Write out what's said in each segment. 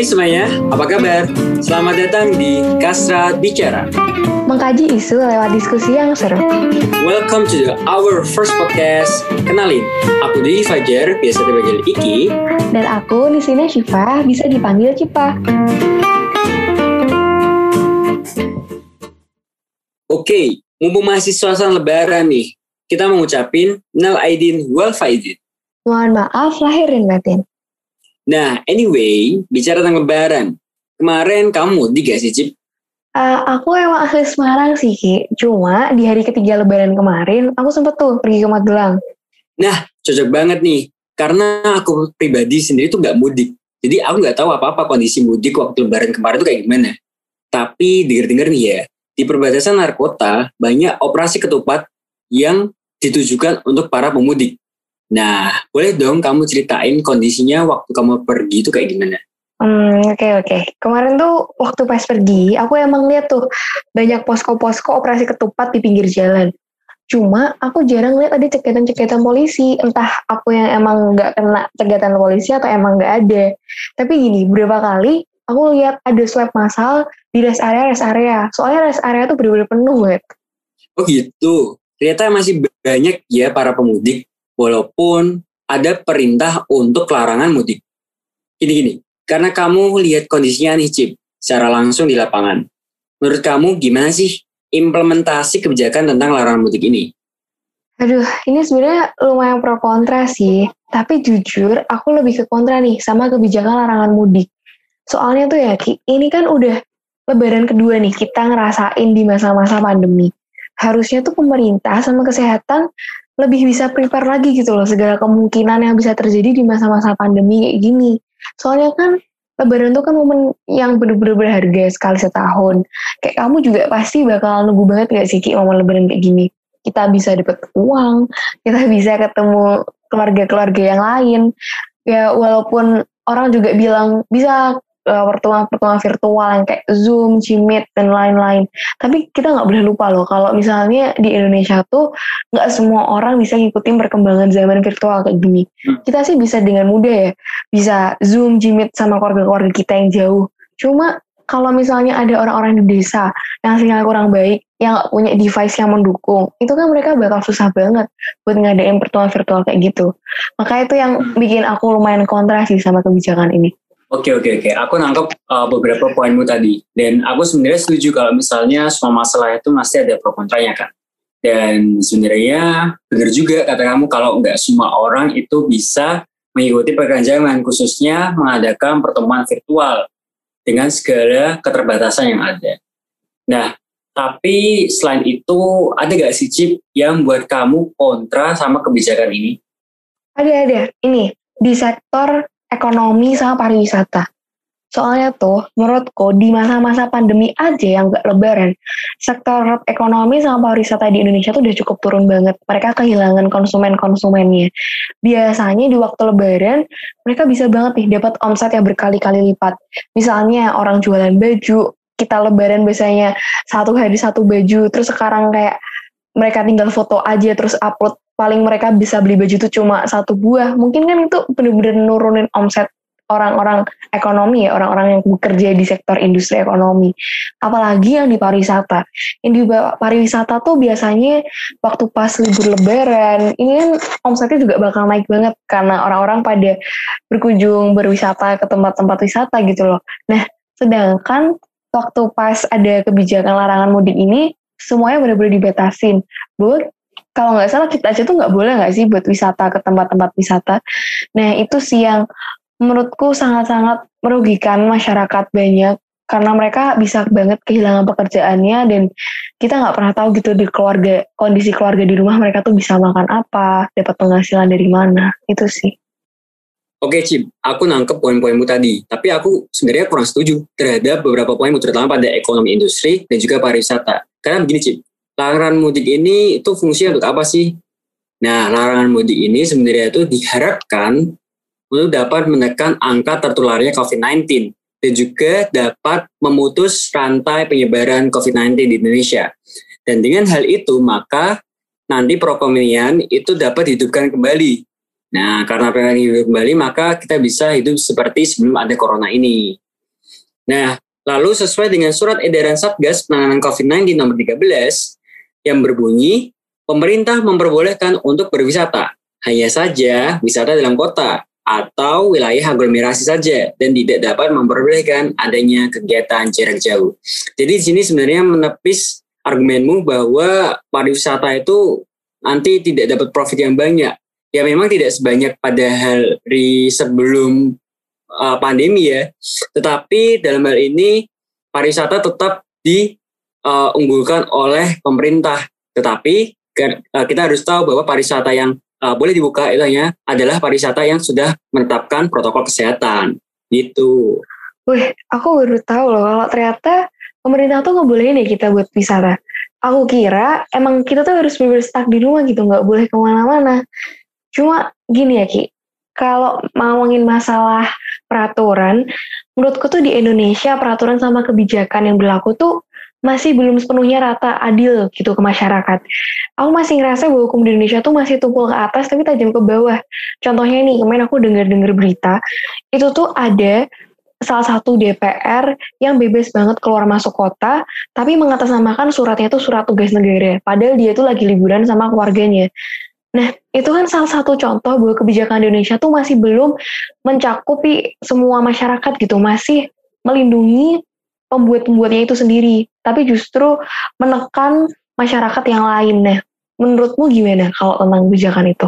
Hai semuanya, apa kabar? Selamat datang di Kasra Bicara. Mengkaji isu lewat diskusi yang seru. Welcome to the, our first podcast. Kenalin, aku Didi Fajar, biasa dipanggil Iki. Dan aku di sini Syifa, bisa dipanggil Cipa. Oke, mumpung masih suasana lebaran nih, kita mengucapin Nal Aidin Wal Faidin. Mohon maaf lahir dan batin. Nah, anyway, bicara tentang lebaran. Kemarin kamu mudik gak sih, Cip? Uh, aku emang asli Semarang sih, Ki. Cuma di hari ketiga lebaran kemarin, aku sempet tuh pergi ke Magelang. Nah, cocok banget nih. Karena aku pribadi sendiri tuh gak mudik. Jadi aku gak tahu apa-apa kondisi mudik waktu lebaran kemarin tuh kayak gimana. Tapi denger-denger nih ya, di perbatasan narkota banyak operasi ketupat yang ditujukan untuk para pemudik. Nah, boleh dong kamu ceritain kondisinya waktu kamu pergi itu kayak gimana? Hmm, oke okay, oke. Okay. Kemarin tuh waktu pas pergi, aku emang lihat tuh banyak posko-posko operasi ketupat di pinggir jalan. Cuma aku jarang lihat ada ceketan-ceketan polisi. Entah aku yang emang nggak kena cekatan polisi atau emang nggak ada. Tapi gini, beberapa kali aku lihat ada swab massal di rest area rest area. Soalnya rest area tuh bener-bener penuh banget. Oh gitu. Ternyata masih banyak ya para pemudik walaupun ada perintah untuk larangan mudik. Gini-gini, karena kamu lihat kondisinya nih Cip, secara langsung di lapangan. Menurut kamu gimana sih implementasi kebijakan tentang larangan mudik ini? Aduh, ini sebenarnya lumayan pro kontra sih. Tapi jujur, aku lebih ke kontra nih sama kebijakan larangan mudik. Soalnya tuh ya, Ki, ini kan udah lebaran kedua nih kita ngerasain di masa-masa pandemi. Harusnya tuh pemerintah sama kesehatan lebih bisa prepare lagi gitu loh segala kemungkinan yang bisa terjadi di masa-masa pandemi kayak gini. Soalnya kan Lebaran itu kan momen yang bener-bener berharga sekali setahun. Kayak kamu juga pasti bakal nunggu banget gak sih Ki momen Lebaran kayak gini. Kita bisa dapat uang, kita bisa ketemu keluarga-keluarga yang lain. Ya walaupun orang juga bilang bisa pertemuan-pertemuan virtual yang kayak Zoom, Gmeet dan lain-lain. Tapi kita nggak boleh lupa loh kalau misalnya di Indonesia tuh nggak semua orang bisa ngikutin perkembangan zaman virtual kayak gini. Hmm. Kita sih bisa dengan mudah ya, bisa Zoom, Gmeet sama keluarga-keluarga kita yang jauh. Cuma kalau misalnya ada orang-orang di desa yang sinyal kurang baik, yang nggak punya device yang mendukung, itu kan mereka bakal susah banget buat ngadain pertemuan virtual kayak gitu. Maka itu yang hmm. bikin aku lumayan kontra sih sama kebijakan ini. Oke oke oke, aku nangkep uh, beberapa poinmu tadi dan aku sebenarnya setuju kalau misalnya semua masalah itu masih ada pro kontranya kan. Dan sebenarnya benar juga kata kamu kalau nggak semua orang itu bisa mengikuti perkembangan khususnya mengadakan pertemuan virtual dengan segala keterbatasan yang ada. Nah, tapi selain itu ada gak sih Cip yang buat kamu kontra sama kebijakan ini? Ada ada. Ini di sektor ekonomi sama pariwisata. Soalnya tuh, menurutku di masa-masa pandemi aja yang gak lebaran, sektor ekonomi sama pariwisata di Indonesia tuh udah cukup turun banget. Mereka kehilangan konsumen-konsumennya. Biasanya di waktu lebaran, mereka bisa banget nih dapat omset yang berkali-kali lipat. Misalnya orang jualan baju, kita lebaran biasanya satu hari satu baju, terus sekarang kayak mereka tinggal foto aja terus upload paling mereka bisa beli baju itu cuma satu buah. Mungkin kan itu benar-benar nurunin omset orang-orang ekonomi ya orang-orang yang bekerja di sektor industri ekonomi. Apalagi yang di pariwisata. Yang di pariwisata tuh biasanya waktu pas libur lebaran ini kan omsetnya juga bakal naik banget karena orang-orang pada berkunjung berwisata ke tempat-tempat wisata gitu loh. Nah sedangkan waktu pas ada kebijakan larangan mudik ini semuanya benar-benar dibatasin. Buat kalau nggak salah kita aja tuh nggak boleh nggak sih buat wisata ke tempat-tempat wisata. Nah itu sih yang menurutku sangat-sangat merugikan masyarakat banyak karena mereka bisa banget kehilangan pekerjaannya dan kita nggak pernah tahu gitu di keluarga kondisi keluarga di rumah mereka tuh bisa makan apa, dapat penghasilan dari mana itu sih. Oke Cip, aku nangkep poin-poinmu tadi, tapi aku sebenarnya kurang setuju terhadap beberapa poinmu terutama pada ekonomi industri dan juga pariwisata. Karena begini Cip, larangan mudik ini itu fungsinya untuk apa sih? Nah, larangan mudik ini sebenarnya itu diharapkan untuk dapat menekan angka tertularnya COVID-19 dan juga dapat memutus rantai penyebaran COVID-19 di Indonesia. Dan dengan hal itu, maka nanti perekonomian itu dapat dihidupkan kembali. Nah, karena pengen hidup kembali, maka kita bisa hidup seperti sebelum ada corona ini. Nah, lalu sesuai dengan surat edaran Satgas penanganan COVID-19 nomor 13 yang berbunyi, pemerintah memperbolehkan untuk berwisata. Hanya saja wisata dalam kota atau wilayah aglomerasi saja dan tidak dapat memperbolehkan adanya kegiatan jarak jauh. Jadi di sini sebenarnya menepis argumenmu bahwa pariwisata itu nanti tidak dapat profit yang banyak. Ya memang tidak sebanyak pada hari sebelum uh, pandemi ya. Tetapi dalam hal ini pariwisata tetap diunggulkan uh, oleh pemerintah. Tetapi uh, kita harus tahu bahwa pariwisata yang uh, boleh dibuka itu hanya adalah pariwisata yang sudah menetapkan protokol kesehatan. Gitu. Wih, aku baru tahu loh kalau ternyata pemerintah tuh ngebolehin ya kita buat wisata aku kira emang kita tuh harus bener stuck di rumah gitu, nggak boleh ke mana-mana. Cuma gini ya Ki, kalau ngomongin masalah peraturan, menurutku tuh di Indonesia peraturan sama kebijakan yang berlaku tuh masih belum sepenuhnya rata adil gitu ke masyarakat. Aku masih ngerasa bahwa hukum di Indonesia tuh masih tumpul ke atas tapi tajam ke bawah. Contohnya nih, kemarin aku dengar-dengar berita, itu tuh ada salah satu DPR yang bebas banget keluar masuk kota, tapi mengatasnamakan suratnya itu surat tugas negara, padahal dia tuh lagi liburan sama keluarganya. Nah, itu kan salah satu contoh bahwa kebijakan Indonesia tuh masih belum mencakupi semua masyarakat gitu, masih melindungi pembuat-pembuatnya itu sendiri, tapi justru menekan masyarakat yang lain. Nah, menurutmu gimana kalau tentang kebijakan itu?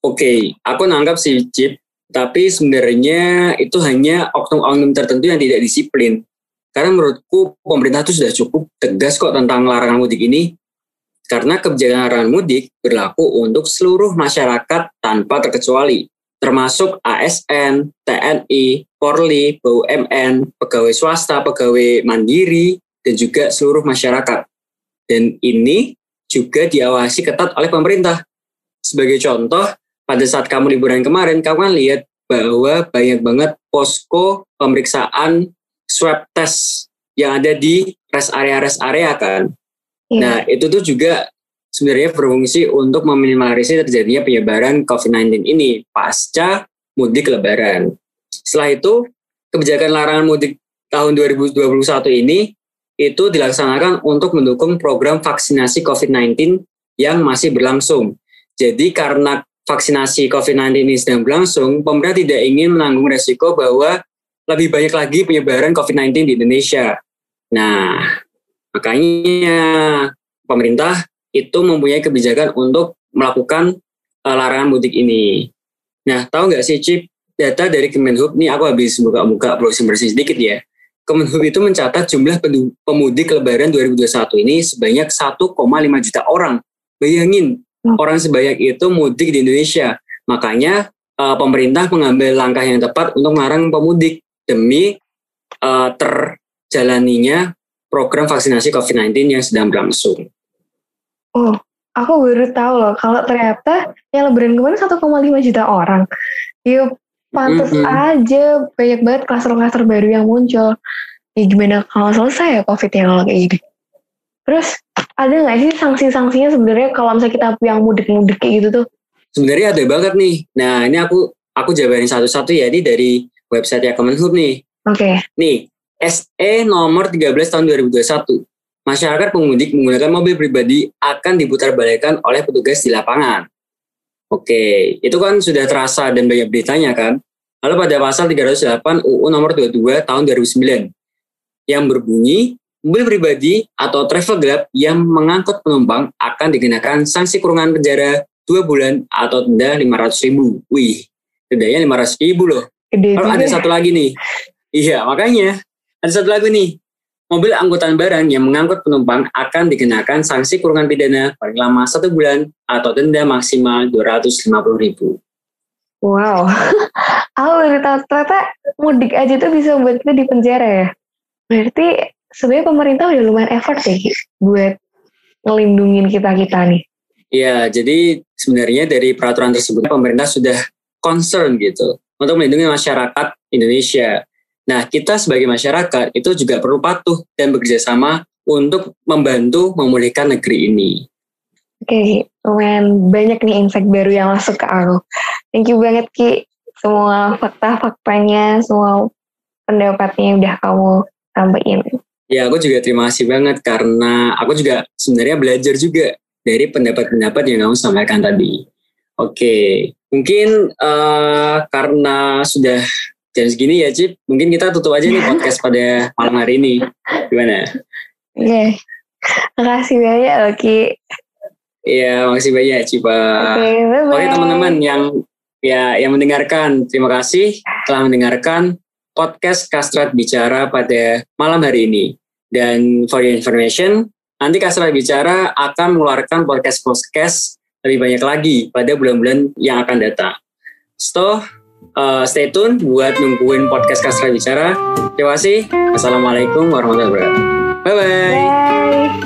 Oke, okay, aku nanggap sih, Cip, tapi sebenarnya itu hanya oknum-oknum tertentu yang tidak disiplin. Karena menurutku pemerintah itu sudah cukup tegas kok tentang larangan mudik ini. Karena kebijakan larangan mudik berlaku untuk seluruh masyarakat tanpa terkecuali, termasuk ASN, TNI, Polri, BUMN, pegawai swasta, pegawai mandiri, dan juga seluruh masyarakat. Dan ini juga diawasi ketat oleh pemerintah. Sebagai contoh, pada saat kamu liburan kemarin, kamu kan lihat bahwa banyak banget posko pemeriksaan swab test yang ada di rest area rest area kan. Yeah. Nah itu tuh juga sebenarnya berfungsi untuk meminimalisir terjadinya penyebaran COVID-19 ini pasca mudik lebaran. Setelah itu kebijakan larangan mudik tahun 2021 ini itu dilaksanakan untuk mendukung program vaksinasi COVID-19 yang masih berlangsung. Jadi karena vaksinasi COVID-19 ini sedang berlangsung, pemerintah tidak ingin menanggung resiko bahwa lebih banyak lagi penyebaran COVID-19 di Indonesia. Nah, makanya pemerintah itu mempunyai kebijakan untuk melakukan uh, larangan mudik ini. Nah, tahu nggak sih, Cip, data dari Kemenhub, ini aku habis buka-buka browsing bersih sedikit ya. Kemenhub itu mencatat jumlah pemudik lebaran 2021 ini sebanyak 1,5 juta orang. Bayangin, Hmm. orang sebanyak itu mudik di Indonesia. Makanya uh, pemerintah mengambil langkah yang tepat untuk melarang pemudik demi uh, terjalaninya program vaksinasi COVID-19 yang sedang berlangsung. Oh, aku baru tahu loh kalau ternyata yang lebaran kemarin 1,5 juta orang. Yuk, pantas mm -hmm. aja banyak banget klaster-klaster baru yang muncul. Ya gimana kalau selesai ya COVID yang kalau kayak gini. Terus ada nggak sih sanksi-sanksinya sebenarnya kalau misalnya kita yang mudik-mudik kayak gitu tuh? Sebenarnya ada banget nih. Nah ini aku aku jabarin satu-satu ya ini dari website ya Kemenhub nih. Oke. Okay. Nih SE nomor 13 tahun 2021. Masyarakat pemudik menggunakan mobil pribadi akan diputar balikan oleh petugas di lapangan. Oke, itu kan sudah terasa dan banyak beritanya kan. Lalu pada pasal 308 UU nomor 22 tahun 2009 yang berbunyi mobil pribadi atau travel gelap yang mengangkut penumpang akan dikenakan sanksi kurungan penjara dua bulan atau denda lima ratus ribu. Wih, dendanya lima ratus ribu loh. Kalau ada satu lagi nih, iya makanya ada satu lagi nih. Mobil angkutan barang yang mengangkut penumpang akan dikenakan sanksi kurungan pidana paling lama satu bulan atau denda maksimal dua ratus lima puluh ribu. Wow, aku baru tahu ternyata mudik aja tuh bisa buat kita di penjara ya. Berarti sebenarnya pemerintah udah lumayan effort ya buat ngelindungin kita-kita nih. Iya, jadi sebenarnya dari peraturan tersebut pemerintah sudah concern gitu untuk melindungi masyarakat Indonesia. Nah, kita sebagai masyarakat itu juga perlu patuh dan bekerja sama untuk membantu memulihkan negeri ini. Oke, okay, lumayan banyak nih insight baru yang masuk ke aku. Thank you banget Ki, semua fakta-faktanya, semua pendapatnya yang udah kamu sampaikan. Ya, aku juga terima kasih banget karena aku juga sebenarnya belajar juga dari pendapat-pendapat yang kamu sampaikan tadi. Oke, mungkin uh, karena sudah jam segini ya Cip, mungkin kita tutup aja nih podcast pada malam hari ini. Gimana? Oke, okay. makasih banyak Oki. Iya, makasih banyak Cipa. Oke, okay, Oke teman-teman yang ya yang mendengarkan, terima kasih telah mendengarkan podcast Kastrat Bicara pada malam hari ini. Dan for your information, nanti Kastrat Bicara akan mengeluarkan podcast-podcast lebih banyak lagi pada bulan-bulan yang akan datang. So, uh, stay tune buat nungguin podcast Kastrat Bicara. Terima kasih. Assalamualaikum warahmatullahi wabarakatuh. Bye-bye.